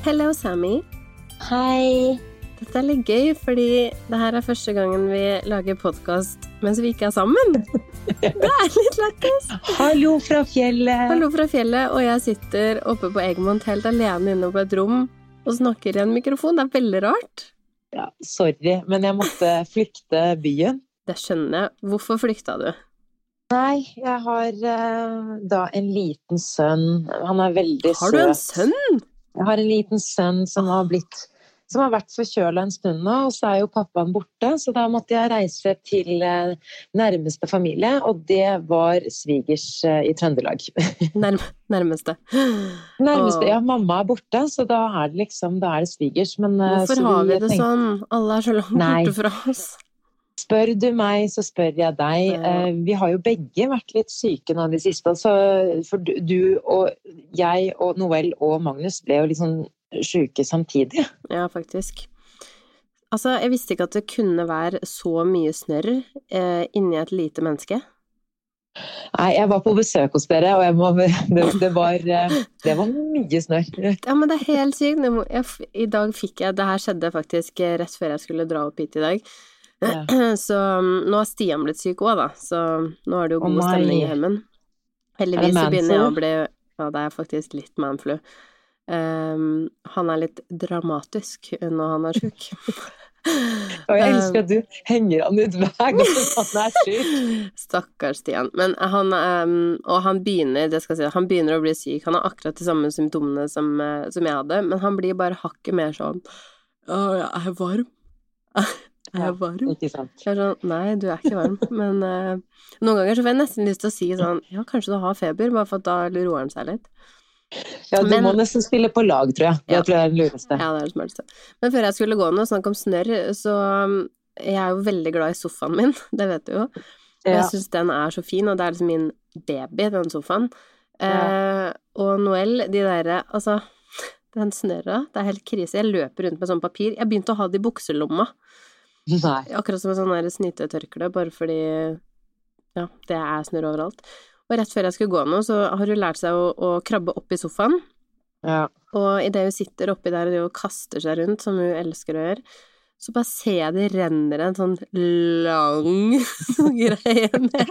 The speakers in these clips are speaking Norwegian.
Hello, Sammy. Hei. Dette er litt gøy, fordi det her er første gangen vi lager podkast mens vi ikke er sammen. Det er litt lættis. Hallo fra fjellet. Hallo fra fjellet, og jeg sitter oppe på Egmont helt alene inne på et rom og snakker i en mikrofon. Det er veldig rart. Ja, sorry, men jeg måtte flykte byen. Det skjønner jeg. Hvorfor flykta du? Nei, jeg har uh, da en liten sønn. Han er veldig søt. Har du en sønn? Jeg har en liten sønn som har blitt som har vært forkjøla en stund nå, og så er jo pappaen borte. Så da måtte jeg reise til eh, nærmeste familie, og det var svigers eh, i Trøndelag. Nærm nærmeste. Nærmeste, Ja, mamma er borte, så da er det liksom da er det svigers. Men, Hvorfor har vi det tenkte, sånn? Alle er så langt borte fra oss. Spør du meg, så spør jeg deg. Ja. Vi har jo begge vært litt syke nå i det siste. Så for du og jeg og Noel og Magnus ble jo liksom sjuke samtidig. Ja, faktisk. Altså, jeg visste ikke at det kunne være så mye snørr eh, inni et lite menneske. Nei, jeg var på besøk hos dere, og må, det, det, var, eh, det, var, mye snørr. Ja, men det er helt sykt. Jeg, I dag fikk jeg Det her skjedde faktisk rett før jeg skulle dra opp hit i dag. Ja. Så nå har Stian blitt syk òg, da, så nå har det jo god oh stemning i hjemmen. Heldigvis så begynner jeg å bli Ja, det er faktisk litt manflu. Um, han er litt dramatisk når han er sjuk. Og jeg elsker at du henger han ut hver gang han er syk. Stakkars Stian. Men han, um, og han begynner, det skal si, han begynner å bli syk. Han har akkurat de samme symptomene som, uh, som jeg hadde, men han blir bare hakket mer sånn Å, jeg er varm. Jeg er varm. Ja, ikke sant. Jeg er sånn Nei, du er ikke varm. Men uh, noen ganger så får jeg nesten lyst til å si sånn Ja, kanskje du har feber, bare for at da roer han seg litt. Ja, du men, må nesten spille på lag, tror jeg. Det ja, tror jeg er det lureste. Ja, det er det smarteste. Men før jeg skulle gå nå, og snakke om snørr, så um, jeg er jo veldig glad i sofaen min, det vet du jo. Ja. Jeg syns den er så fin, og det er liksom min baby, den sofaen. Eh, og Noel, de derre Altså, den snørra, det er helt krise. Jeg løper rundt med sånn papir. Jeg begynte å ha det i bukselomma. Nei. Akkurat som et sånn snytetørkle, bare fordi ja, det er snørr overalt. Og rett før jeg skulle gå nå, så har hun lært seg å, å krabbe opp i sofaen. Ja. Og idet hun sitter oppi der og kaster seg rundt, som hun elsker å gjøre, så bare ser jeg det renner en sånn lang greie ned.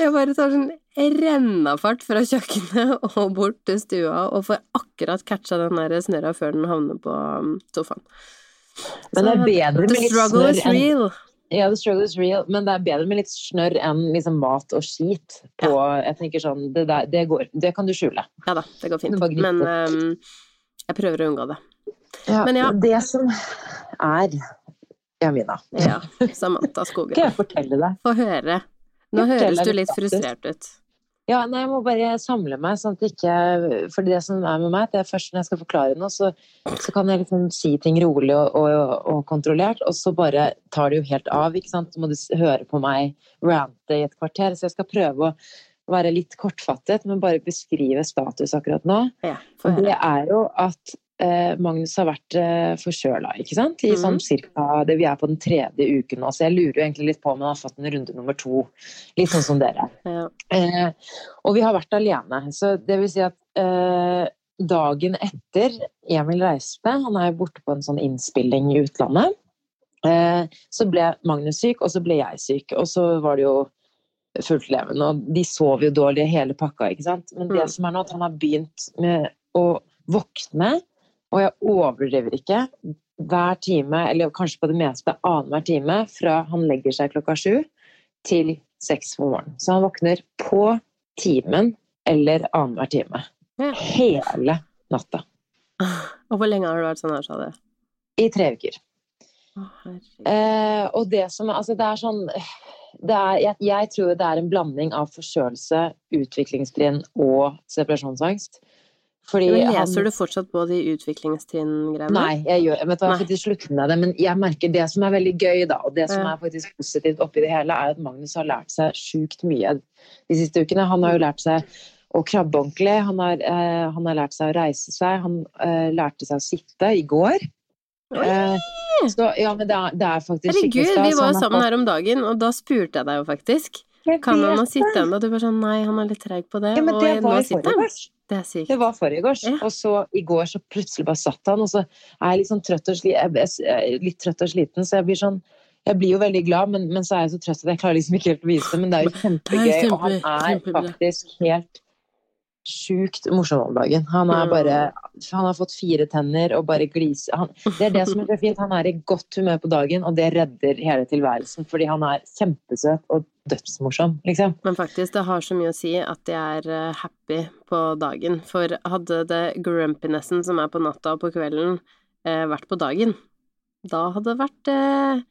Jeg bare tar sånn rennafart fra kjøkkenet og bort til stua og får akkurat catcha den der snørra før den havner på um, sofaen. Men det er bedre med litt snørr enn ja, the struggle is real, men det er bedre med litt snørr enn liksom mat og skit på ja. Jeg tenker sånn, det, der, det, går, det kan du skjule. Ja da, det går fint. Men um, jeg prøver å unngå det. Ja, men ja. Det som er Jamina Ja, Samantha Skogen. Skal jeg fortelle deg? Få høre. Nå høres du litt frustrert ut. Ja, nei, jeg må bare samle meg, sånn at ikke For det som er med meg, det er først når jeg skal forklare noe, så, så kan jeg liksom si ting rolig og, og, og, kontrollert, og så bare tar det jo helt av, ikke sant. Så må du høre på meg rante i et kvarter. Så jeg skal prøve å være litt kortfattet, men bare beskrive status akkurat nå. Ja, det er jo at Magnus har vært eh, forkjøla, ikke sant? I sånn mhm. cirka, det, Vi er på den tredje uken nå, så jeg lurer jo egentlig litt på om han har fått en runde nummer to. Litt sånn som dere. Ja. Eh, og vi har vært alene. Så det vil si at eh, dagen etter Emil reiste, han er jo borte på en sånn innspilling i utlandet, eh, så ble Magnus syk, og så ble jeg syk. Og så var det jo fullt levende, og de sov jo dårlig hele pakka, ikke sant. Men det mm. som er nå, at han har begynt med å våkne og jeg overdriver ikke, hver time, eller kanskje på det meste annenhver time, fra han legger seg klokka sju til seks på morgenen. Så han våkner på timen eller annenhver time. Hele natta. Og hvor lenge har du vært sånn her, sa du? I tre uker. eh, og det som Altså, det er sånn det er, jeg, jeg, tror det er en blanding av forkjølelse, utviklingstrinn og separasjonsangst. Fordi men leser han... du fortsatt på de utviklingstrinn-greiene? Nei, jeg gjør vet du, jeg slutte med det. Men jeg merker det som er veldig gøy, da, og det som ja. er faktisk positivt oppi det hele, er at Magnus har lært seg sjukt mye de siste ukene. Han har jo lært seg å krabbe ordentlig, han har, eh, han har lært seg å reise seg, han eh, lærte seg å sitte i går. Eh, så ja, men det er, det er faktisk Herregud, vi var jo sammen her om dagen, og da spurte jeg deg jo faktisk. Kan han ha sittet ennå? Du bare sånn nei, han er litt treig på det. Ja, men det var i forgårs. Det. Det var forgårs. Ja. Og så i går så plutselig bare satt han, og så er jeg litt sånn trøtt og, sliten, litt trøtt og sliten, så jeg blir sånn jeg blir jo veldig glad, men, men, så er jeg så trøtt at jeg klarer liksom ikke helt å vise det. Men det er jo kjempegøy, og han er faktisk helt sjukt morsom om dagen. Han bare Han har fått fire tenner og bare gliser han, Det er det som er så fint. Han er i godt humør på dagen, og det redder hele tilværelsen. Fordi han er kjempesøt og dødsmorsom, liksom. Men faktisk, det har så mye å si at jeg er eh, happy på dagen. For hadde det grumpinessen som er på natta og på kvelden, eh, vært på dagen, da hadde det vært eh,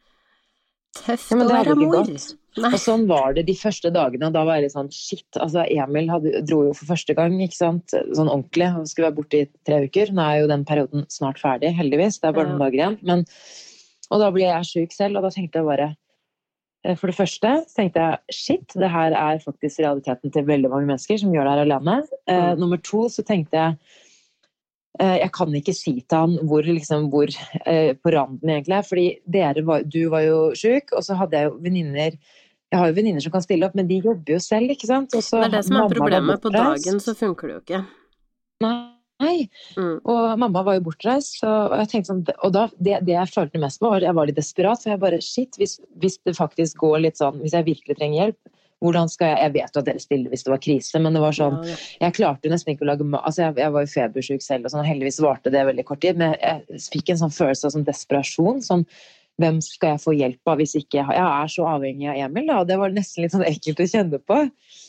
tøft ja, å være mor. Nei. Og sånn var det de første dagene. Da var jeg litt sånn shit. Altså, Emil hadde, dro jo for første gang, ikke sant. Sånn ordentlig. Han skulle være borte i tre uker. Nå er jo den perioden snart ferdig, heldigvis. Det er bare noen dager igjen. Men, og da ble jeg sjuk selv, og da tenkte jeg bare eh, For det første tenkte jeg shit, det her er faktisk realiteten til veldig mange mennesker som gjør det her alene. Eh, mm. nummer to så tenkte jeg Eh, jeg kan ikke si til han hvor, liksom, hvor eh, på randen egentlig er. Fordi var, du var jo sjuk, og så hadde jeg jo venninner Jeg har jo venninner som kan stille opp, men de jobber jo selv, ikke sant. det er det som er problemet. På dagen så funker det jo ikke. Nei. Mm. Og mamma var jo bortreist, så, og jeg tenkte sånn Og da, det, det, jeg følte mest på, var jeg var litt desperat. For jeg bare Shit, hvis, hvis det faktisk går litt sånn Hvis jeg virkelig trenger hjelp, hvordan skal jeg Jeg vet jo at dere stiller hvis det var krise, men det var sånn Jeg klarte nesten ikke å lage mat Altså, jeg, jeg var jo febersjuk selv, og sånn, heldigvis varte det veldig kort tid, men jeg fikk en sånn følelse av sånn desperasjon. sånn hvem skal jeg få hjelp av hvis ikke jeg, er så avhengig av Emil? Da. Det var nesten litt sånn ekkelt å kjenne på.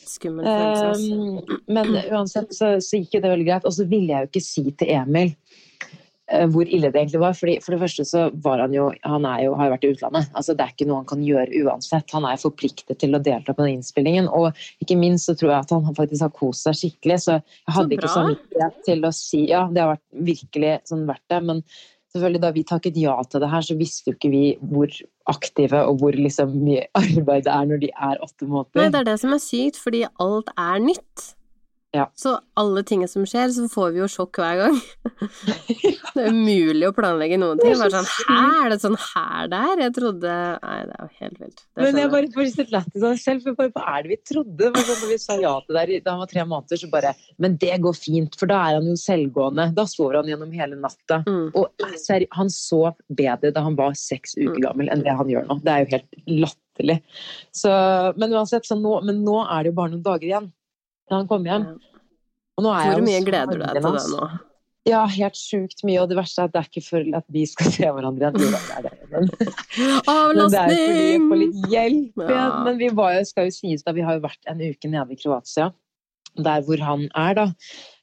Skummel følelse. Um, men uansett så, så gikk det veldig greit. Og så ville jeg jo ikke si til Emil uh, hvor ille det egentlig var. Fordi for det første så var han jo Han jo, har jo vært i utlandet. altså Det er ikke noe han kan gjøre uansett. Han er forpliktet til å delta på den innspillingen. Og ikke minst så tror jeg at han faktisk har kost seg skikkelig. Så jeg hadde så ikke samvittighet til å si Ja, det har vært virkelig sånn verdt det. Men selvfølgelig da vi takket ja til det her, så visste jo ikke vi hvor aktive og hvor liksom mye arbeid det er når de er åtte måneder. Nei, det er det som er sykt, fordi alt er nytt. Ja. Så alle tingene som skjer, så får vi jo sjokk hver gang. det er umulig å planlegge noen ting. Bare sånn Hæ, er det sånn her det er? Jeg trodde Nei, det er jo helt vilt. Men jeg bare får litt lættis av meg selv, for hva er det vi trodde? Det sånn, når vi sa ja til det da han var tre måneder, så bare Men det går fint, for da er han jo selvgående. Da sover han gjennom hele natta. Mm. Og seri, han sov bedre da han var seks uker mm. gammel enn det han gjør nå. Det er jo helt latterlig. Men uansett, nå, men nå er det jo bare noen dager igjen da han kom hjem. Hvor mye gleder du deg til det nå? Ja, helt sjukt mye. Og det verste er at det er ikke for at vi skal se hverandre igjen. det er men, men det er fordi vi får litt hjelp igjen. Ja. Men vi var, skal jo sies da, vi har jo vært en uke nede i Kroatia, der hvor han er, da.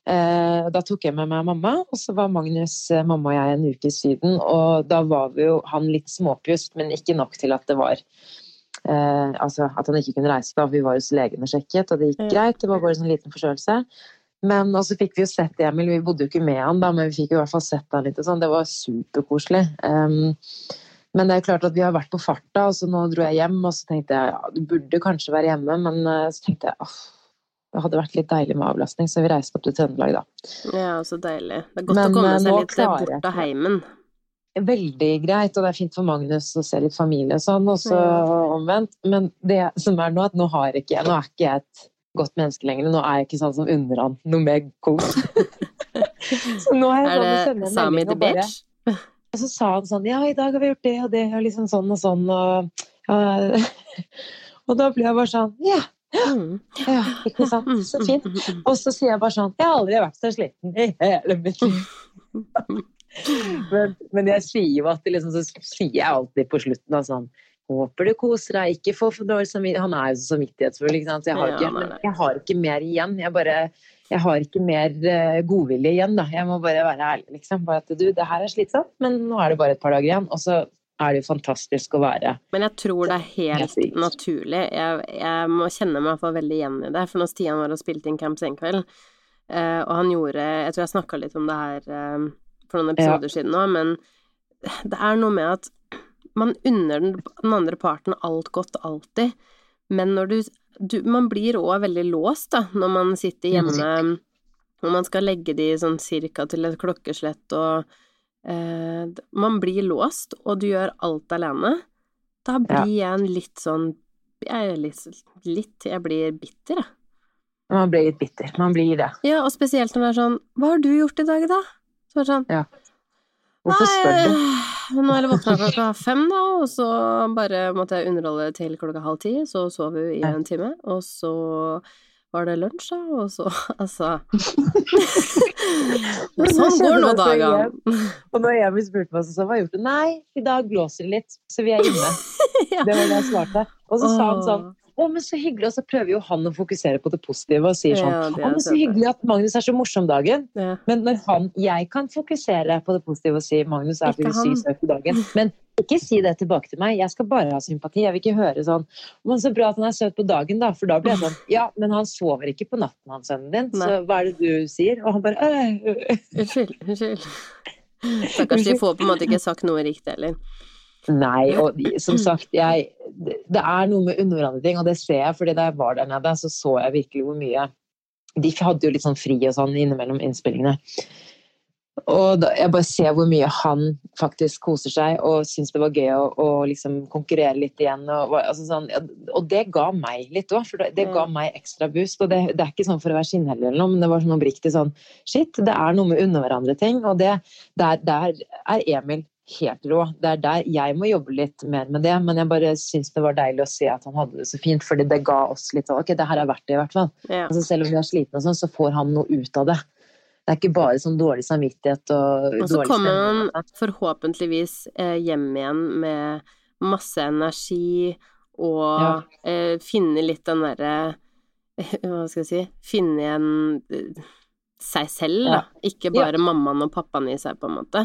Eh, da tok jeg med meg mamma, og så var Magnus, eh, mamma og jeg en uke i Syden. Og da var vi jo han litt småpjust, men ikke nok til at det var eh, altså at han ikke kunne reise. da, Vi var hos legen og sjekket, og det gikk greit. Det var bare en sånn liten forstørrelse. Men så fikk vi jo sett Emil. Vi bodde jo ikke med han, da, men vi fikk jo i hvert fall sett han litt. og sånn. Det var superkoselig. Um, men det er klart at vi har vært på farta, og så nå dro jeg hjem, og så tenkte jeg ja, du burde kanskje være hjemme, men uh, så tenkte jeg åh, det hadde vært litt deilig med avlastning, så vi reiste opp til Trøndelag da. Ja, så deilig. Det er godt men, å komme seg litt bort av heimen veldig greit, og det er fint for Magnus å se litt familie og sånn, og så omvendt. Men det som er nå, at nå har ikke nå er ikke jeg et godt menneske lenger. Nå er jeg ikke sånn som unner han noe mer kos. så nå er, jeg er det Sami the bitch? Og så sa han sånn Ja, i dag har vi gjort det og det, og liksom sånn og sånn, og ja. Og da ble jeg bare sånn Ja. Mm. Ja, ikke sant. Så fint. Og så sier jeg bare sånn Jeg har aldri vært så sliten i hele mitt liv. Men, men, jeg sier jo at liksom, så sier jeg alltid på slutten sånn Håper du koser deg, ikke få for dårlig samvittighet Han er jo så samvittighetsfull, ikke sant. Så jeg har, ikke, men jeg har ikke mer igjen. Jeg bare jeg har ikke mer uh, godvilje igjen, da. Jeg må bare være ærlig, liksom. Bare at du, det her er slitsomt, men nå er det bare et par dager igjen. Og så er det jo fantastisk å være Men jeg tror det er helt naturlig. Jeg, jeg må kjenne meg iallfall veldig igjen i det. For når Stian var og spilte inn Camp Senkveld, uh, og han gjorde Jeg tror jeg snakka litt om det her uh, for noen episoder ja. siden nå, men det er noe med at man unner den, den andre parten alt godt alltid, men når du, du Man blir òg veldig låst, da, når man sitter hjemme og man skal legge de sånn cirka til et klokkeslett og eh, Man blir låst, og du gjør alt alene. Da blir ja. jeg en litt sånn Jeg er litt, litt Jeg blir bitter, jeg. Man blir litt bitter. Man blir det. Ja, og spesielt når det er sånn Hva har du gjort i dag, da? Så var det sånn Ja. Hvorfor spør du? Nei, nå er det våkna klokka fem, da, og så bare måtte jeg underholde til klokka halv ti, så sov vi i en time, og så var det lunsj, da, og så Altså Sånn går nå dagene. Og når Emil spurte meg, så har jeg gjort? Nei, i dag blåser det litt, så vi er inne. Ja. Det var det jeg svarte. Og så sa han sånn. Å, men så hyggelig, og så prøver jo han å fokusere på det positive og sier sånn Ja, å, men så hyggelig at Magnus er så morsom dagen. Ja. Men når han, jeg kan fokusere på det positive og si Magnus er syk søt på dagen, men ikke si det tilbake til meg. Jeg skal bare ha sympati. Jeg vil ikke høre sånn Men så bra at han er søt på dagen, da. For da blir jeg sånn Ja, men han sover ikke på natten, han sønnen din. Så hva er det du sier? Og han bare. Unnskyld, unnskyld. Stakkars, de får på en måte ikke sagt noe riktig heller. Nei, og som sagt, jeg Det er noe med underordnede ting, og det ser jeg, fordi da jeg var der nede, så så jeg virkelig hvor mye De hadde jo litt sånn fri og sånn innimellom innspillingene. Og da, jeg bare ser hvor mye han faktisk koser seg og syns det var gøy å, å liksom konkurrere litt igjen. Og, altså sånn, og det ga meg litt òg, for det, ga meg ekstra boost. Og det, det er ikke sånn for å være skinnhellig eller noe, men det var sånn oppriktig sånn Shit, det er noe med underhverandre ting og det, der, der er Emil helt rå. Det er der jeg må jobbe litt mer med det, men jeg bare syns det var deilig å se at han hadde det så fint, fordi det ga oss litt sånn Ok, det her er verdt det, i hvert fall. Ja. Altså, selv om vi er slitne og sånn, så får han noe ut av det. Det er ikke bare sånn dårlig samvittighet og Og så kommer han forhåpentligvis eh, hjem igjen med masse energi og Ja. eh, finne litt den derre Hva skal jeg si Finne igjen eh, seg selv, da. Ikke bare mammaen og pappaen i seg, på en måte.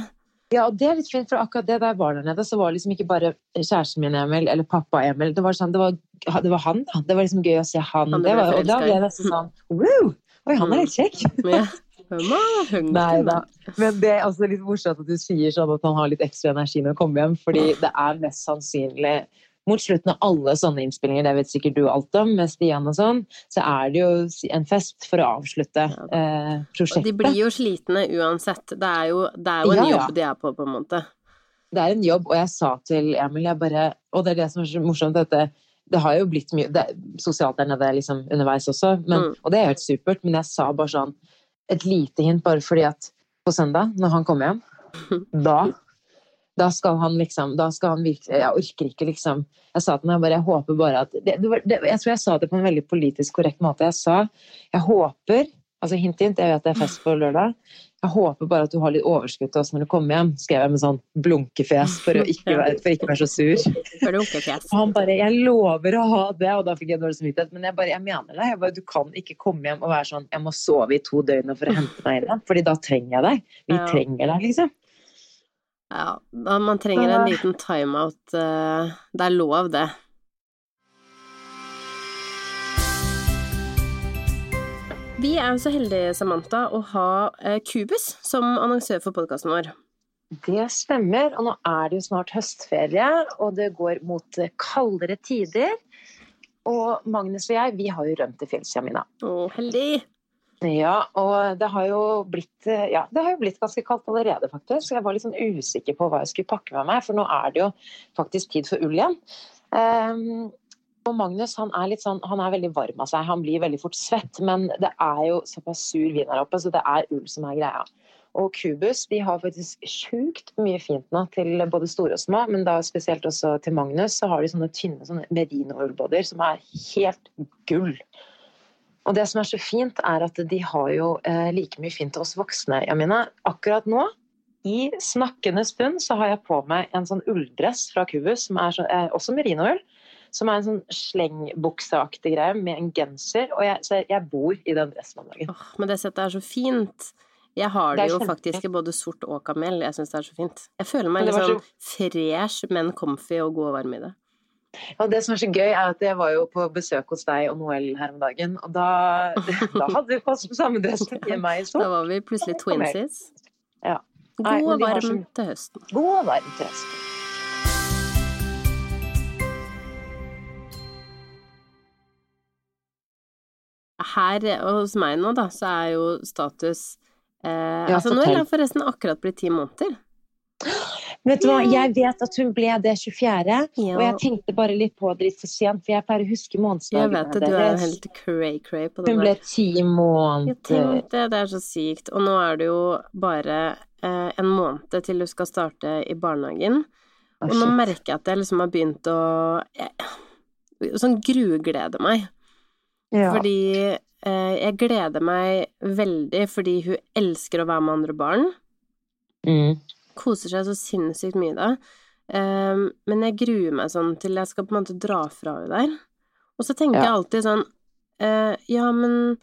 Ja, og det er litt fint, for akkurat det der var der nede, så var det liksom ikke bare kjæresten min Emil eller pappa Emil. Det var, sånn, det var, det var han, da. Det var liksom gøy å se han. Han det var, og da ble jeg nesten sånn Wow! Oi, han er litt kjekk! Ja. Nei da. Men det er også litt morsomt at du sier sånn at han har litt ekstra energi når han kommer hjem, fordi det er mest sannsynlig mot slutten av alle sånne innspillinger, det vet sikkert du alt om, med Stian og sånn, så er det jo en fest for å avslutte eh, Og prosjektet. de blir jo slitne uansett. Det er jo, det er jo en Ja, ja. jobb de er på, på en måte. Det er en jobb, og jeg sa til Emil, jeg bare Og det er det som er så morsomt, dette det har jo blitt mye det, sosialt der nede liksom, underveis også, men, Mm. og det er helt supert, men jeg sa bare sånn Et lite hint bare fordi at på søndag, når han kommer hjem, da da skal han liksom da skal han virkelig, Jeg orker ikke, liksom. Jeg sa til meg bare Jeg håper bare at det, det, det, Jeg tror jeg sa det på en veldig politisk korrekt måte. Jeg sa jeg håper Altså hint, hint, jeg vet det er fest på lørdag. Jeg håper bare at du har litt overskudd til oss når du kommer hjem, skrev jeg med sånn blunkefjes for å ikke være, å ikke være så sur. Og han bare 'jeg lover å ha det', og da fikk jeg dårlig samvittighet. Men jeg bare, jeg mener det. Jeg bare, du kan ikke komme hjem og være sånn 'jeg må sove i to døgn for å hente deg igjen', Fordi da trenger jeg deg. Vi trenger deg, liksom. Ja, man trenger en liten timeout. eh, Det er lov, det. Vi er jo så heldige, Samantha, å ha eh, Cubus som annonsør for podkasten vår. Det stemmer. Og nå er det jo snart høstferie, og det går mot eh, kaldere tider. Og Magnus og jeg, vi har jo rømt til fjells, Jamina. Å, heldig! Ja, og det har jo blitt eh, Ja, det har jo blitt ganske kaldt allerede, faktisk. Jeg var litt sånn usikker på hva jeg skulle pakke med meg, for nå er det jo faktisk tid for ull igjen. Um, og Magnus han er litt sånn, han er veldig varm av seg, han blir veldig fort svett. Men det er jo såpass sur vin her oppe, så det er ull som er greia. Og Cubus de har faktisk sjukt mye fint nå til både store og små, men da spesielt også til Magnus så har de sånne tynne sånne merino-ullbåter som er helt gull. Og det som er så fint, er at de har jo eh, like mye fint til oss voksne, Jamina. Akkurat nå, i snakkende stund, så har jeg på meg en sånn ulldress fra Cubus, som er så, eh, også merinoull. Som er en sånn slengbukseaktig greie med en genser. Og jeg, så jeg bor i den dressen om dagen. Åh, men det settet er så fint. Jeg har Det det jo faktisk i både sort og kamel. Jeg syns det er så fint. Jeg føler meg litt sånn sånn fresh, men comfy og god og varm i det. Og det som er så gøy, er at jeg var jo på besøk hos deg og Noel her om dagen. Og da, da hadde vi på oss samme dress i meg Da var vi plutselig twinsies. Ja. God og varm så- til høsten. God og varm høsten Her hos meg nå, da, så er jo status eh, Ja, Altså, er fortell. jeg forresten akkurat blitt ti måneder. vet du hva, jeg vet at hun ble det 24., ja. og jeg tenkte bare litt på det litt for sent, for jeg pleier å huske månedsdagene Jeg vet det, du er helt cray-cray på det der. Hun ble ti måneder. Tenkte, det er så sykt. Og nå er det jo bare eh, en måned til du skal starte i barnehagen. Og nå merker jeg at jeg liksom har begynt å jeg, Sånn grueglede meg. Ja. Fordi eh, jeg gleder meg veldig fordi hun elsker å være med andre barn. Mm. Koser seg så sinnssykt mye da. Um, men jeg gruer meg sånn til jeg skal på en måte dra fra henne der. Og så tenker ja. jeg alltid sånn uh, Ja, men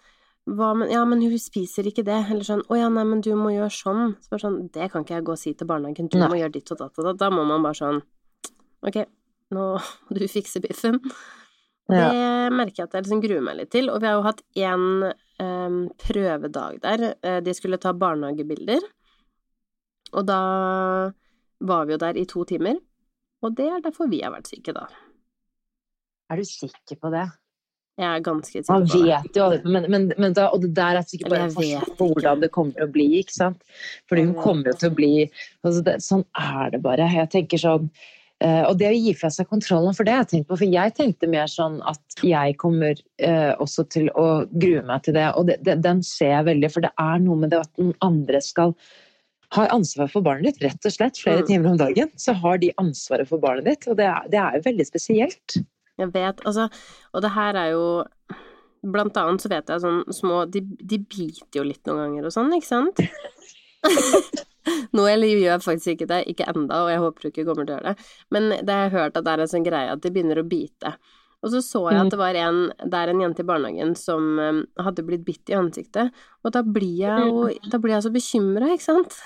hva men Ja, men hun spiser ikke det. Eller sånn Å ja, nei, men du må gjøre sånn. Så bare sånn Det kan ikke jeg gå og si til barnehagen. Du nei. må gjøre ditt og datt og datt. Da må man bare sånn Ok, nå må du fikse biffen. Ja. Det merker jeg at jeg liksom gruer meg litt til. Og vi har jo hatt én um, prøvedag der. Eh, de skulle ta barnehagebilder. Og da var vi jo der i to timer. Og det er derfor vi har vært syke, da. Er du sikker på det? Jeg er ganske sikker på det. Man vet jo det, men, men, men da, og det der er sikkert bare forskjell på hvordan det kommer til å bli, ikke sant. Fordi hun kommer jo til å bli altså det, Sånn er det bare. Jeg tenker sånn Uh, og det å gi fra seg kontrollen, for det har jeg tenkt på. For jeg tenkte mer sånn at jeg kommer uh, også til å grue meg til det. Og det, det, den ser jeg veldig, for det er noe med det at noen andre skal ha ansvar for barnet ditt, rett og slett. Flere mm. timer om dagen. Så har de ansvaret for barnet ditt, og det er, det er jo veldig spesielt. Jeg vet, altså. Og det her er jo Blant annet så vet jeg sånn små De, de biter jo litt noen ganger og sånn, ikke sant? Noel gjør faktisk ikke det, ikke enda, og jeg håper du ikke kommer til å gjøre det. Men det har jeg hørt at det er en sånn greie at de begynner å bite. Og så så jeg at det var en, det er en jente i barnehagen som um, hadde blitt bitt i ansiktet, og da blir jeg jo mm. Da blir jeg så bekymra, ikke sant?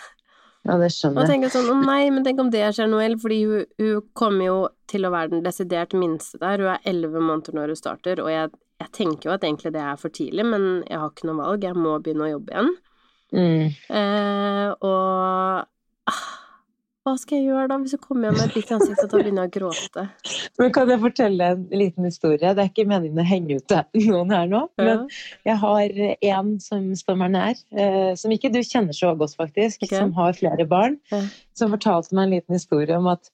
Ja, det skjønner jeg. Og tenker sånn, å nei, men tenk om det skjer, Noel, fordi hun, hun kommer jo til å være den desidert minste der, hun er elleve måneder når hun starter, og jeg, jeg tenker jo at egentlig det er for tidlig, men jeg har ikke noe valg, jeg må begynne å jobbe igjen. Mm. Eh, og ah, hva skal jeg gjøre da, hvis jeg kommer hjem med et bitt i ansiktet og begynner å gråte? Men kan jeg fortelle en liten historie? Det er ikke meningen å henge ut noen her nå, men jeg har en som står meg nær, eh, som ikke du kjenner så godt, faktisk, okay. som har flere barn, som fortalte meg en liten historie om at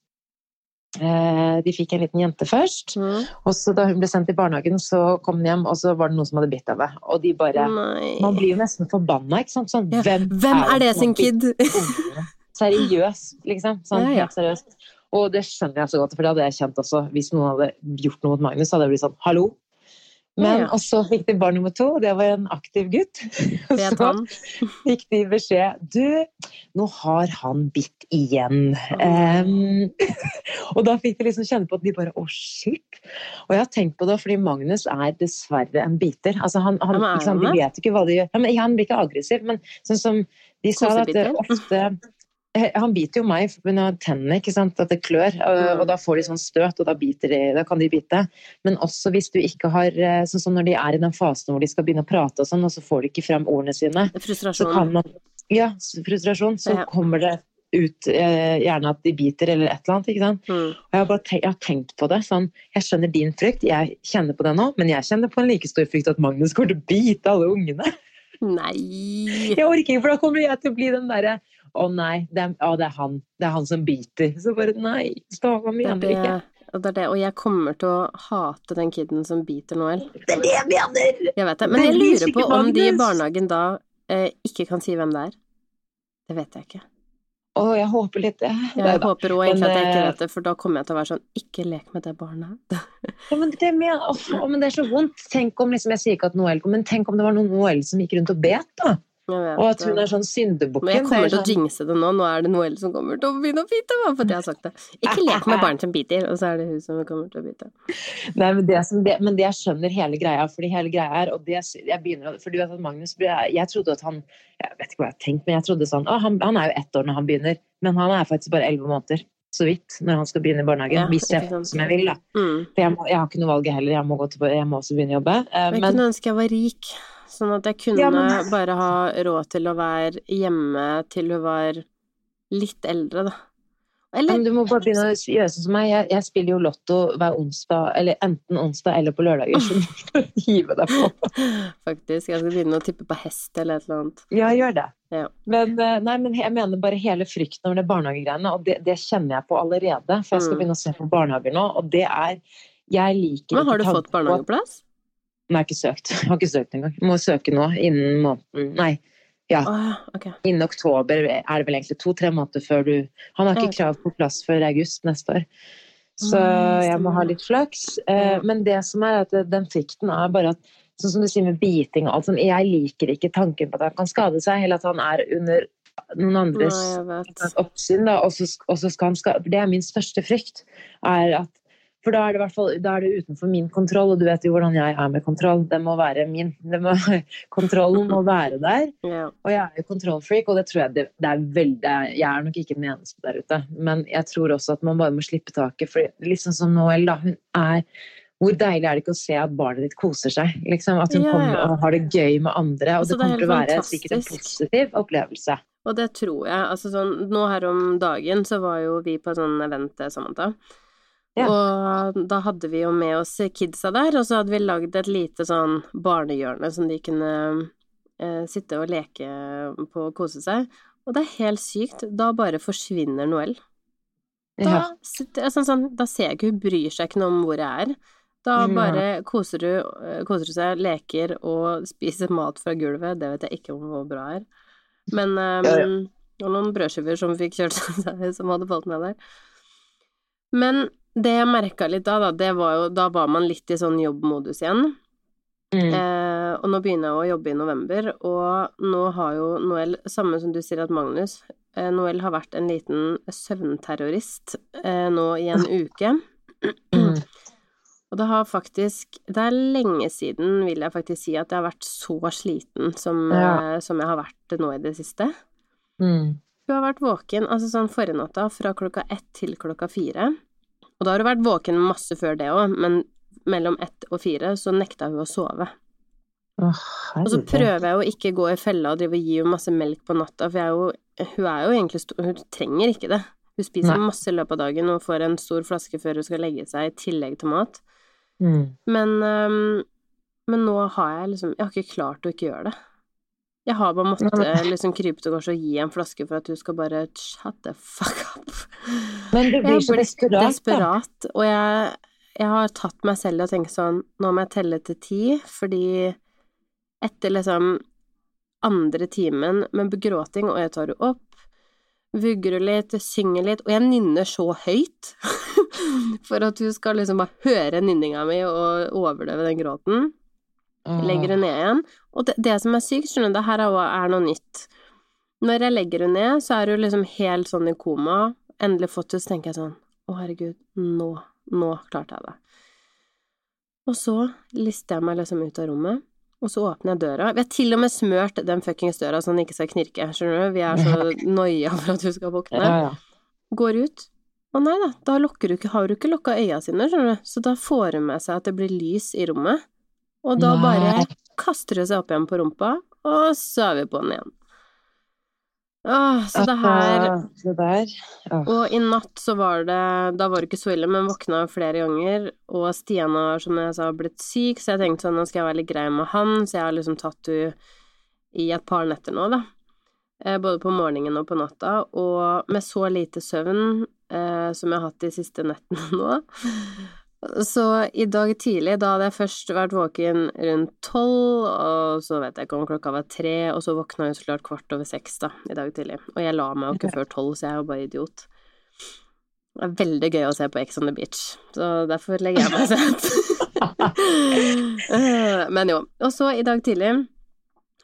Eh, de fikk en liten jente først. Mm. Og så da hun ble sendt i barnehagen, så kom hun hjem, og så var det noen som hadde bitt henne. Og de bare Nei. Man blir jo nesten forbanna, ikke sant? Sånn, ja. hvem, hvem, er, det sin kid? Seriøst, liksom. Sånn, ja, ja. seriøst. Og det skjønner jeg så godt, for det hadde jeg kjent også. Hvis noen hadde gjort noe mot Magnus, så hadde jeg blitt sånn hallo, men ja. så fikk de barn nummer to, og det var en aktiv gutt. Og så fikk de beskjed Du, nå har han bitt igjen. Um, og da fikk de liksom kjenne på at de bare Å, shit. Og jeg har tenkt på det, fordi Magnus er dessverre en biter. Altså, han, han, liksom, de vet ikke hva de gjør. Ja, men, han blir ikke aggressiv, men sånn som de sa at det ofte han biter jo meg pga. tennene, ikke sant? at det klør. Og, mm. og, da får de sånn støt, og da, de, da, kan de bite. Men også hvis du ikke har eh, Sånn som når de er i den fasen hvor de skal begynne å prate og sånn, og så får de ikke frem ordene sine. Frustrasjon. Så kan man, ja, frustrasjon. Så ja. kommer det ut eh, gjerne at de biter eller et eller annet. ikke sant? Mm. Og jeg har, bare tenkt, jeg har tenkt på det. sånn, Jeg skjønner din frykt, jeg kjenner på det nå, men jeg kjenner på en like stor frykt at Magnus kommer til å bite alle ungene. Nei. Jeg orker ikke, for da kommer jeg til å bli den derre å nei, det er, å, det er, han. Det er han som biter. Så bare nei, Stava mi det ikke. Og, det er det, og jeg kommer til å hate den kiden som biter Noel. Det er det jeg mener! Jeg vet det. Men jeg lurer på om de i barnehagen da eh, ikke kan si hvem det er. Det vet jeg ikke. Å, jeg håper litt det. Ja, jeg håper òg egentlig at jeg ikke eh, vet det, for da kommer jeg til å være sånn Ikke lek med det barnet. ja, men, det med, å, men det er så vondt. Tenk om liksom, Jeg sier ikke at Noel kom, men tenk om det var noen Noel som gikk rundt og bet, da. Og at hun er sånn syndebukken. Men jeg kommer til å sånn... jinxe det nå. Nå er det Noel som kommer til å begynne å bite, meg fordi jeg har sagt det. Ikke lek med barn som biter, og så er det hun som kommer til å bite. Nei, men det, som, det, men det jeg skjønner hele greia, fordi hele greia er og det, jeg begynner, For du vet at Magnus Jeg trodde at han Jeg vet ikke hva jeg har tenkt, men jeg trodde sånn å, han, han er jo ett år når han begynner, men han er faktisk bare elleve måneder så vidt når han skal begynne i barnehagen. Ja, hvis jeg som jeg vil, da. Mm. For jeg, må, jeg, har ikke noe valg heller. Jeg må, til, jeg må også begynne å jobbe. Uh, jeg men, kunne ønske jeg var rik. Sånn at jeg kunne ja, men... bare ha råd til å være hjemme til hun var litt eldre, da. Eller... du må bare begynne å gjøre sånn som meg. Jeg, jeg, spiller jo Lotto hver onsdag, eller enten onsdag eller på lørdager. Så du får hive deg på. Faktisk. Jeg skal begynne å tippe på hest eller et eller annet. Ja, gjør det. Ja. Men, eh, nei, men jeg mener bare hele frykten over det barnehagegreiene, og det, det, kjenner jeg på allerede. For jeg skal mm. begynne å se på barnehager nå, og det er Jeg liker Men har du fått barnehageplass? Nei, jeg har ikke søkt. Jeg har ikke søkt engang. Må søke nå innen måneden Nei ja. Oh, okay. Innen oktober er det vel egentlig to-tre måneder før du Han har ikke krav på plass før august neste år. Så jeg må ha litt flaks. Eh, men det som er at den frykten er bare at Sånn som du sier med biting og alt sånn, jeg liker ikke tanken på at han kan skade seg, eller at han er under noen andres oppsyn, da, og så, og så skal han skade Det er min største frykt. er at for da er, det, fall, da er det utenfor min kontroll, og du vet jo hvordan jeg er med kontroll. Det må være min. Må, kontrollen må være der. Ja. Og jeg er jo kontrollfreak, og det tror jeg det, det er veldig Jeg er nok ikke den eneste der ute, men jeg tror også at man bare må slippe taket. For liksom som Noel, da, hun er hvor deilig er det ikke å se at barnet ditt koser seg? Liksom, at hun ja, ja. kommer og har det gøy med andre. Og altså, det kommer til å være sikkert en positiv opplevelse. Og det tror jeg. Altså sånn, nå her om dagen så var jo vi på sånn event, Samantha. Ja. Og da hadde vi jo med oss kidsa der, og så hadde vi lagd et lite sånn barnehjørne som de kunne eh, sitte og leke på og kose seg. Og det er helt sykt, da bare forsvinner Noel. Da, ja. sitter, sånn, sånn, da ser jeg ikke, hun bryr seg ikke noe om hvor jeg er. Da bare koser du, eh, koser du seg, leker og spiser mat fra gulvet. Det vet jeg ikke om hvor bra er. Men um, ja, ja. Og noen brødskiver som fikk kjørt seg, som hadde falt ned der. Men det jeg merka litt da, da, det var jo Da var man litt i sånn jobbmodus igjen. Mm. Eh, og nå begynner jeg å jobbe i november, og nå har jo Noel Samme som du sier at Magnus eh, Noel har vært en liten søvnterrorist eh, nå i en uke. Mm. Og det har faktisk Det er lenge siden, vil jeg faktisk si, at jeg har vært så sliten som, ja. Eh, som jeg har vært nå i det siste. Mm. Hun har vært våken altså sånn forrige natta fra klokka ett til klokka fire. Og da har hun vært våken masse før det òg, men mellom ett og fire så nekta hun å sove. Oh, og så prøver jeg å ikke gå i fella og drive og gi henne masse melk på natta, for jo, hun er jo egentlig stor Hun trenger ikke det. Hun spiser Nei. masse i løpet av dagen og får en stor flaske før hun skal legge seg, i tillegg til mat. Mm. Men, um, men nå har jeg liksom Jeg har ikke klart å ikke gjøre det. Jeg har bare måttet liksom krype til gårds og gi en flaske for at du skal bare shut the fuck up. Men du blir så desperat, desperat og jeg, jeg, har tatt meg selv i å tenke sånn Nå må jeg telle til ti, fordi etter liksom andre timen med begråting, og jeg tar henne opp, vugger henne litt, synger litt, og jeg nynner så høyt for at hun skal liksom bare høre nynninga mi og overdøve den gråten. Legger hun ned igjen. Og det, det som er sykt, skjønner du, det her er noe nytt. Når jeg legger hun ned, så er hun liksom helt sånn i koma. Endelig fått henne, så tenker jeg sånn Å, herregud, nå, nå klarte jeg det. Og så lister jeg meg liksom ut av rommet, og så åpner jeg døra. Vi har til og med smørt den fuckings døra så den ikke skal knirke, skjønner du. Vi er så noia for at hun skal våkne. Ja, ja. Går ut. Å nei da, da lukker du ikke, har hun ikke lukka øya sine, skjønner du. Så da får hun med seg at det blir lys i rommet. Og da bare kaster hun seg opp igjen på rumpa, og så er vi på den igjen. Åh, så det her det der, Og i natt så var det Da var det ikke så ille, men våkna flere ganger. Og Stian har, som jeg sa, blitt syk, så jeg tenkte sånn, nå skal jeg være litt grei med han. Så jeg har liksom tatt henne i et par netter nå, da. Eh, både på morgenen og på natta. Og med så lite søvn eh, som jeg har hatt de siste nettene nå, så i dag tidlig, da hadde jeg først vært våken rundt tolv, og så vet jeg ikke om klokka var tre, og så våkna jeg så klart kvart over seks da, i dag tidlig. Og jeg la meg jo ikke før tolv, så jeg er jo bare idiot. Det er veldig gøy å se på Ex on the Beach, så derfor legger jeg meg sent. Eh, men jo. Og så i dag tidlig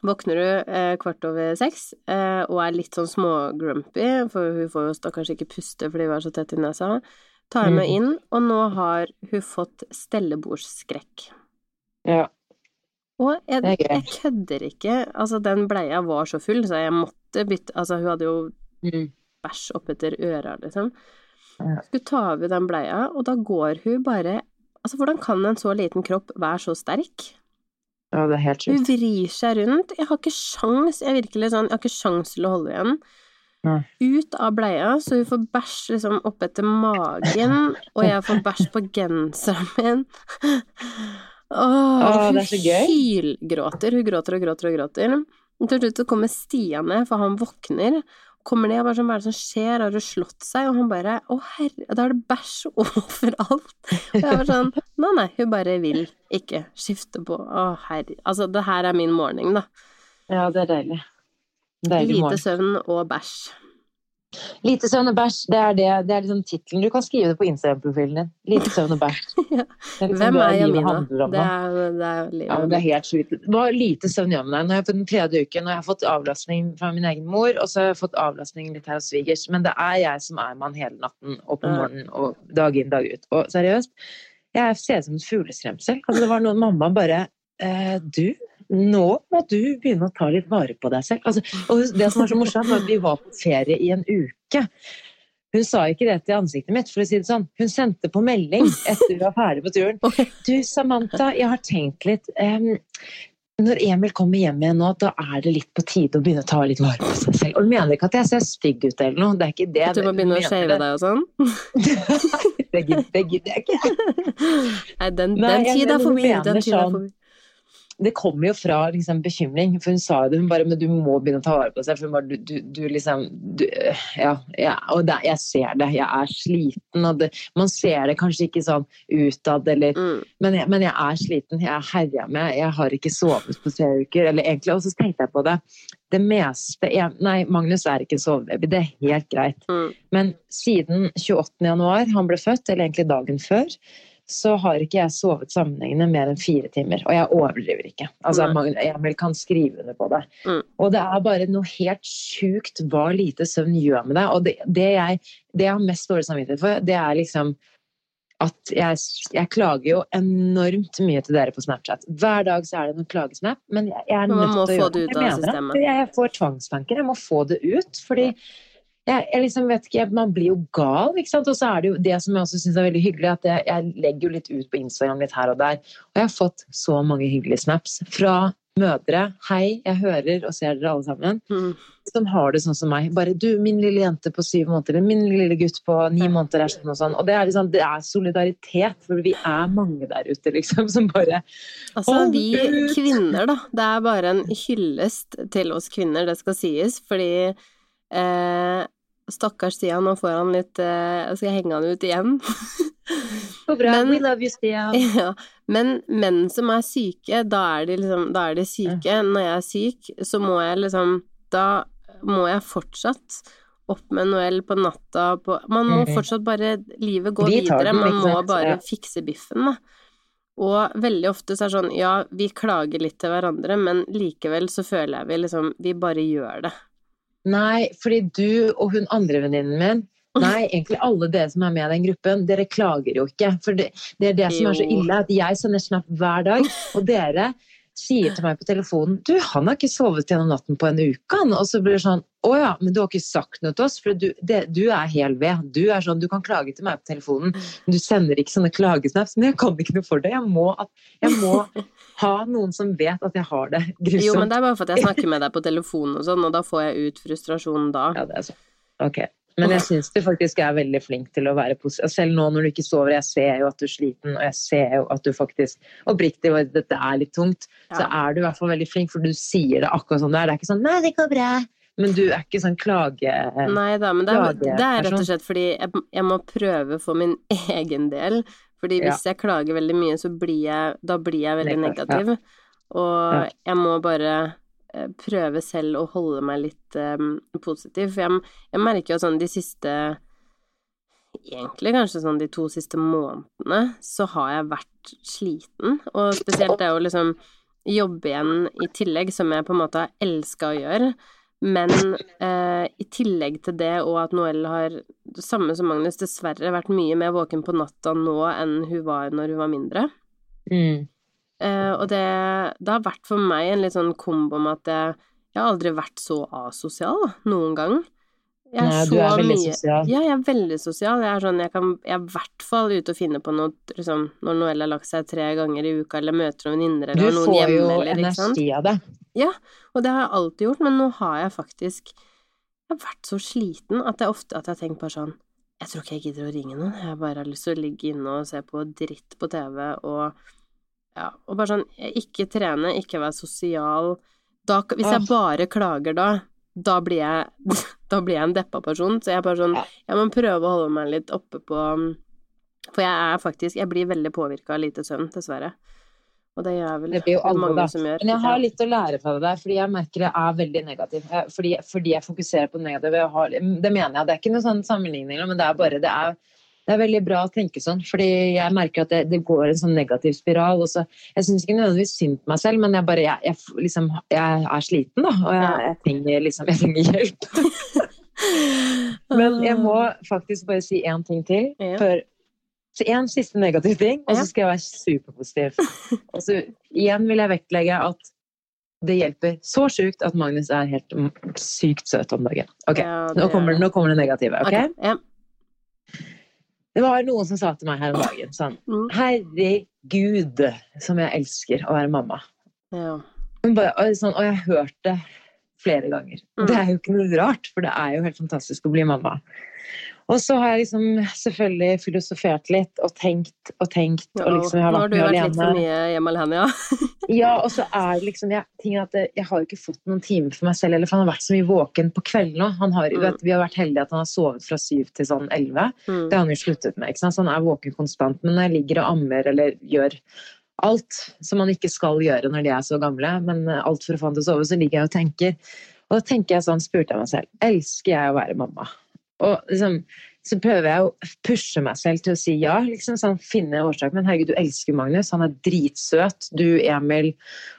våkner du eh, kvart over seks eh, og er litt sånn smågrumpy, for hun får jo stakkars ikke puste fordi hun er så tett i nesa tar meg mm. inn, og nå har hun fått stellebordsskrekk. Ja. Og jeg, jeg, kødder ikke, altså den bleia var så full, så jeg måtte bytte Altså hun hadde jo mm. bæsj oppetter øra, liksom. Skulle ta av den bleia, og da går hun bare Altså, hvordan kan en så liten kropp være så sterk? Ja, det er helt sjukt. Hun vrir seg rundt. Jeg har ikke sjans, jeg virkelig sånn, jeg har ikke sjans til å holde igjen. Ut av bleia, så hun får bæsj liksom oppetter magen, og jeg får bæsj på genseren min. Åh, Åh, det så gøy. Hun hylgråter, hun gråter og gråter og gråter. Til slutt så kommer Stian ned, for han våkner. Kommer ned og bare sånn, hva er det som skjer, har hun slått seg? Og han bare, å herre, da er det bæsj overalt. Og jeg var sånn, nei, nei, hun bare vil ikke skifte på. Å herre, altså det her er min morgen, da. Ja, det er deilig. Deilig Lite søvn og bæsj. Lite søvn og bæsj, det er, det, det er liksom tittelen. Du kan skrive det på Instagram-profilen din. Lite søvn og bæsj. Ja. Er liksom Hvem det er Jamina? Det er, det er livet. Ja, men det er helt sjukt. Hva lite søvn med deg? Nå har jeg fått den tredje uken, og jeg har fått avlastning fra min egen mor, og så har jeg fått avlastning litt her hos svigers. Men det er jeg som er mann hele natten og på morgenen og dag inn, dag ut. Og seriøst, jeg ser ut som et fugleskremsel. Altså, det var noen mamma bare eh, Du, nå må du begynne å ta litt vare på deg selv. Altså, og det som var så morsomt, var at vi var på ferie i en uke. Hun sa ikke det til ansiktet mitt, for å si det sånn. Hun sendte på melding etter vi var ferdig på turen. Du, Samantha, jeg har tenkt litt Um, Når Emil kommer hjem igjen nå, da er det litt på tide å begynne å ta litt vare på seg selv. Og hun mener ikke at jeg ser stygg ut eller noe, det er ikke det. At du må begynne å shave deg og sånn? det. Gidder jeg ikke. Nei, den, den tid er for forbi. Den tid er for forbi. Det kommer jo fra liksom, bekymring, for hun sa jo det, hun bare Men du må begynne å ta vare på selv, for hun bare Du, du, du liksom du, Ja, ja og det, jeg ser det. Jeg er sliten, og det, man ser det kanskje ikke sånn utad, eller Mm. Men jeg, men jeg er sliten, jeg er herja med, jeg har ikke sovet på tre uker. Eller egentlig, og så tenkte jeg på det. Det meste jeg, Nei, Magnus er ikke en sovebaby, det er helt greit. Mm. Men siden 28. januar, han ble født, eller egentlig dagen før, så har ikke jeg sovet sammenhengende mer enn fire timer. Og jeg overdriver ikke. Altså. Emil kan skrive under på det. Mm. Og det er bare noe helt sjukt hva lite søvn gjør med deg. Og det, det, jeg, det jeg har mest dårlig samvittighet for, det er liksom at jeg, jeg klager jo enormt mye til dere på Snapchat. Hver dag så er det noen klagesnap, men jeg, jeg er nødt til å gjøre det Jeg mener systemet. Jeg, får tvangstanker, jeg må få det ut. Fordi jeg, jeg liksom vet ikke, man blir jo gal, ikke sant. Og så er det jo det som jeg også syns er veldig hyggelig, at jeg, jeg legger jo litt ut på Instagram litt her og der. Og jeg har fått så mange hyggelige snaps fra mødre. Hei, jeg hører og ser dere alle sammen Mm. som har det sånn som meg. Bare du, min lille jente på syv måneder, eller min lille gutt på ni måneder er sånn og sånn. Og det er, liksom, det er solidaritet, for vi er mange der ute, liksom, som bare Altså, vi kvinner, da. Det er bare en hyllest til oss kvinner, det skal sies, fordi eh, Stakkars Stian, nå får han litt eh, Skal jeg henge han ut igjen? Så bra, Men- we love you, Stian. Ja, men menn som er syke, da er de liksom Da er de syke. Når jeg er syk, så må jeg liksom Da må jeg fortsatt opp med Noel på natta på Man må Mhm. fortsatt bare Livet går Vi videre, man må bare fikse biffen, da. Og veldig ofte så er det sånn Ja, vi klager litt til hverandre, men likevel så føler jeg vi liksom Vi bare gjør det. Nei, fordi du og hun andre venninnen min Nei, egentlig alle dere som er med i den gruppen, dere klager jo ikke. For det, det er det som er så ille, at jeg sender snap hver dag, og dere sier til meg på telefonen Du, han har ikke sovet gjennom natten på en uke, han. Og så blir det sånn Å ja, men du har ikke sagt noe til oss, for du, det, du er hel ved. Du er sånn Du kan klage til meg på telefonen, men du sender ikke sånne klagesnaps. Men jeg kan ikke noe for det. Jeg må, at, jeg må ha noen som vet at jeg har det grusomt. Jo, men det er bare for at jeg snakker med deg på telefonen og sånn, og da får jeg ut frustrasjonen da. Ja, det er sånn. Ok. Men jeg syns du faktisk er veldig flink til å være positiv. Selv nå når du ikke sover, jeg ser jo at du er sliten, og jeg ser jo at du faktisk Oppriktig, og dette er litt tungt, så er du i hvert fall veldig flink, for du sier det akkurat sånn det er. Det er ikke sånn 'nei, det går bra', men du er ikke sånn klage... Nei da, men det er, det er rett og slett fordi jeg, jeg må prøve for min egen del. Fordi hvis jeg klager veldig mye, så blir jeg, da blir jeg veldig Negativ, ja. Og jeg må bare eh, prøve selv å holde meg litt um, positiv. For jeg, jeg merker jo sånn de siste Egentlig kanskje sånn de to siste månedene, så har jeg vært sliten. Og spesielt det å liksom jobbe igjen i tillegg, som jeg på en måte har elska å gjøre. Men eh, i tillegg til det, og at Noel har, det samme som Magnus, dessverre vært mye mer våken på natta nå enn hun var når hun var mindre. Mm. Eh, og det, det har vært for meg en litt sånn kombo med at jeg, jeg har aldri vært så asosial, noen gang. Jeg Nei, du er veldig sosial. Ja, jeg er veldig sosial. Jeg er sånn, jeg kan Jeg er i hvert fall ute og finne på noe liksom, når Noel har lagt seg tre ganger i uka, eller møter noen venninner, Du eller noen får hjemme, jo eller ikke sant. energi av det. Ja, og det har jeg alltid gjort, men nå har jeg faktisk Jeg har vært så sliten at det er ofte at jeg har tenkt bare sånn Jeg tror ikke jeg gidder å ringe noen. Jeg bare har lyst til å ligge inne og se på dritt på TV og Ja, og bare sånn Ikke trene, ikke være sosial. Da, hvis jeg bare klager da, da blir jeg, da blir jeg en deppa person. Så jeg er bare sånn Jeg må prøve å holde meg litt oppe på For jeg er faktisk Jeg blir veldig påvirka av lite søvn, dessverre. Og det gjør vel det blir jo alle, mange da. som gjør. Men jeg har litt å lære fra det der, fordi jeg merker det er veldig negativt. Fordi, fordi jeg fokuserer på det negative. Har, det mener jeg. Det er ikke noen sånn sammenligning, men det er bare det er, det er veldig bra å tenke sånn. Fordi jeg merker at det, det går en sånn negativ spiral. Og så, jeg syns ikke nødvendigvis synd på meg selv, men jeg bare jeg, jeg, liksom, jeg er sliten, da. Og jeg, trenger liksom jeg trenger hjelp. men jeg må faktisk bare si én ting til. Ja. før så én siste negativ ting, og så skal jeg være superpositiv. Og så igjen vil jeg vektlegge at det hjelper så sjukt at Magnus er helt sykt søt om dagen. Ok, Ja, det nå, kommer, det, nå kommer det negative. ok? okay ja. Det var noen som sa til meg her om dagen sånn Mm. Herregud, som jeg elsker å være mamma. ja. Bare, og, sånn, og jeg har hørt det flere ganger. Mm. Det er jo ikke noe rart, for det er jo helt fantastisk å bli mamma. Og så har jeg liksom selvfølgelig filosofert litt og tenkt og tenkt. Og liksom jeg har Nå har du vært litt for mye hjemme alene, ja. Ja, og så er det liksom jeg, tingen er at jeg har ikke fått noen timer for meg selv, eller for han har vært så mye våken på kvelden. Han har, Mm. vet, vi har vært heldige at han har sovet fra syv til sånn elleve. Mm. Det har han jo sluttet med, ikke sant? så han er våken konstant. Men når jeg ligger og ammer eller gjør alt som man ikke skal gjøre når de er så gamle, men eh, alt for å få han til å sove, så ligger jeg og tenker. Og da tenker jeg sånn, spurte jeg meg selv, elsker jeg å være mamma? Og liksom, så prøver jeg å pushe meg selv til å si ja, liksom sånn, finne årsak. Men herregud, du elsker Magnus, han er dritsøt. Du, Emil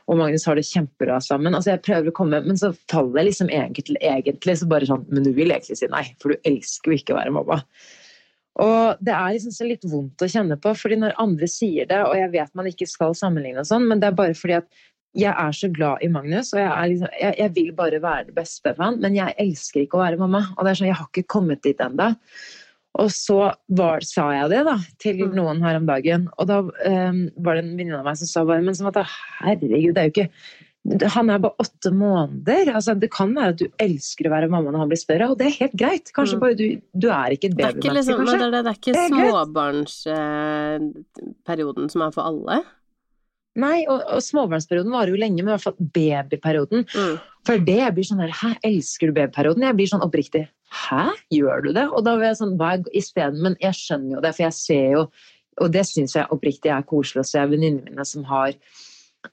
og Magnus har det kjempebra sammen. Altså, jeg prøver å komme, men så faller jeg liksom egentlig, egentlig så bare sånn, men du vil egentlig si nei, for du elsker jo ikke å være mamma. Og det er liksom så litt vondt å kjenne på, fordi når andre sier det, og jeg vet man ikke skal sammenligne og sånn, men det er bare fordi at jeg er så glad i Magnus, og jeg, er liksom, jeg, jeg vil bare være det beste for han, men jeg elsker ikke å være mamma. Og det er sånn, jeg har ikke kommet dit ennå. Og så var, sa jeg det da, til Mm. noen her om dagen, og da um, var det en venninne av meg som sa bare Men som at herregud, det er jo ikke han er bare åtte måneder. Altså, det kan være at du elsker å være mamma når han blir større, og det er helt greit. Kanskje Mm. bare du, du er ikke et Det babymenneske, liksom, kanskje. det, det er ikke er småbarnsperioden som er for alle. Nei, og, og småbarnsperioden varer jo lenge, men i hvert fall babyperioden. Mm. For det jeg blir sånn der, hæ, elsker du babyperioden? Jeg blir sånn oppriktig, hæ, gjør du det? Og da blir jeg sånn, hva er isteden? Men jeg skjønner jo det, for jeg ser jo, og det syns jeg oppriktig er koselig å se venninnene mine som har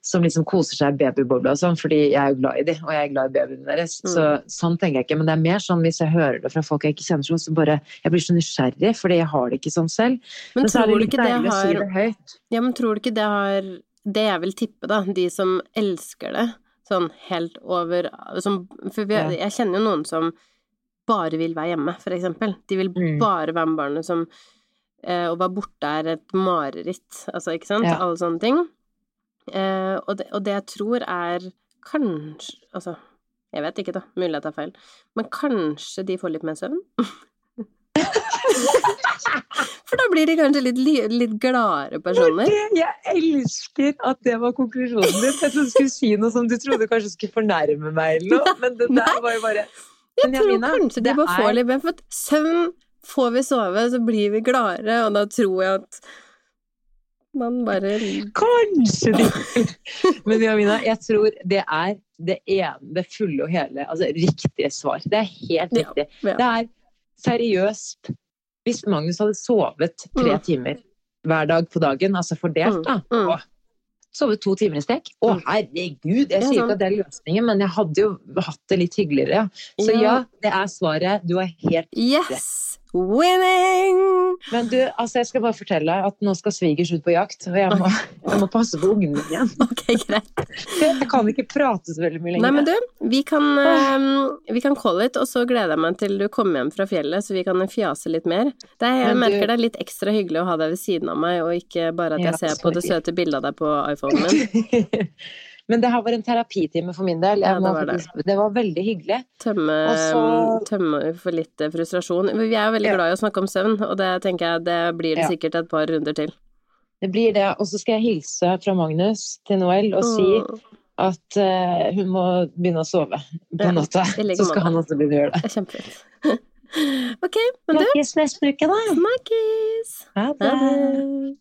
som liksom koser seg i babybobla og sånn, fordi jeg er jo glad i dem, og jeg er glad i babyene deres. Mm. Så sånn tenker jeg ikke. Men det er mer sånn hvis jeg hører det fra folk jeg ikke kjenner, så bare Jeg blir så nysgjerrig, fordi jeg har det ikke sånn selv. Men så er tror du ikke det å si det. Ja, men tror du ikke det har Det jeg vil tippe, da, de som elsker det sånn helt over som, For vi, jeg kjenner jo noen som bare vil være hjemme, for eksempel. De vil Mm. bare være med barnet som eh, Å være borte er et mareritt, altså, ikke sant? Ja. Alle sånne ting. Eh, og, det, og det jeg tror er kanskje Altså, jeg vet ikke, da. Mulig jeg tar feil. Men kanskje de får litt mer søvn? For da blir de kanskje litt, li- litt gladere personer. Jeg elsker at det var konklusjonen din. Jeg trodde du skulle si noe som du trodde kanskje skulle fornærme meg eller noe, men det der var jo bare Jeg tror Janina, kanskje de det bare får litt mer, for søvn får vi sove, så blir vi gladere, og da tror jeg at man bare Kanskje de Men Jamina, jeg tror det er det ene, det fulle og hele, altså riktige svar. Det er helt Ja, riktig. ja. Det er seriøst Hvis Magnus hadde sovet tre Mm. timer hver dag på dagen, altså fordelt, da, Mm, mm. og sovet to timer i strekk Å, Mm. herregud! Jeg sier ikke at det er løsningen, men jeg hadde jo hatt det litt hyggeligere. Så ja, det er svaret. Du har helt Yes! Winning! Men du, altså jeg skal bare fortelle at nå skal svigers ut på jakt, og jeg må, jeg må passe på ungene igjen. Ok, greit. Jeg kan ikke prate så veldig mye lenger. Nei, men du, vi kan, eh, vi kan call it, og så gleder jeg meg til du kommer hjem fra fjellet, så vi kan fjase litt mer. Det er, jeg Men du- merker det er litt ekstra hyggelig å ha deg ved siden av meg, og ikke bare at Ja, jeg ser på det søte bildet av deg på iPhonen min. Men det her var en terapitime for min del. Ja, det var det. det var veldig hyggelig. Tømme, så- tømme for litt eh, frustrasjon. Vi er veldig Ja. glad i å snakke om søvn, og det tenker jeg det blir det Ja. sikkert et par runder til. Det blir det. Og så skal jeg hilse fra Magnus til Noel og si Åh. at uh, hun må begynne å sove på natta. Så skal han også begynne å gjøre det. Kjempefint. ok, men du Snakkes neste uke, da. Snakkes! Ha det.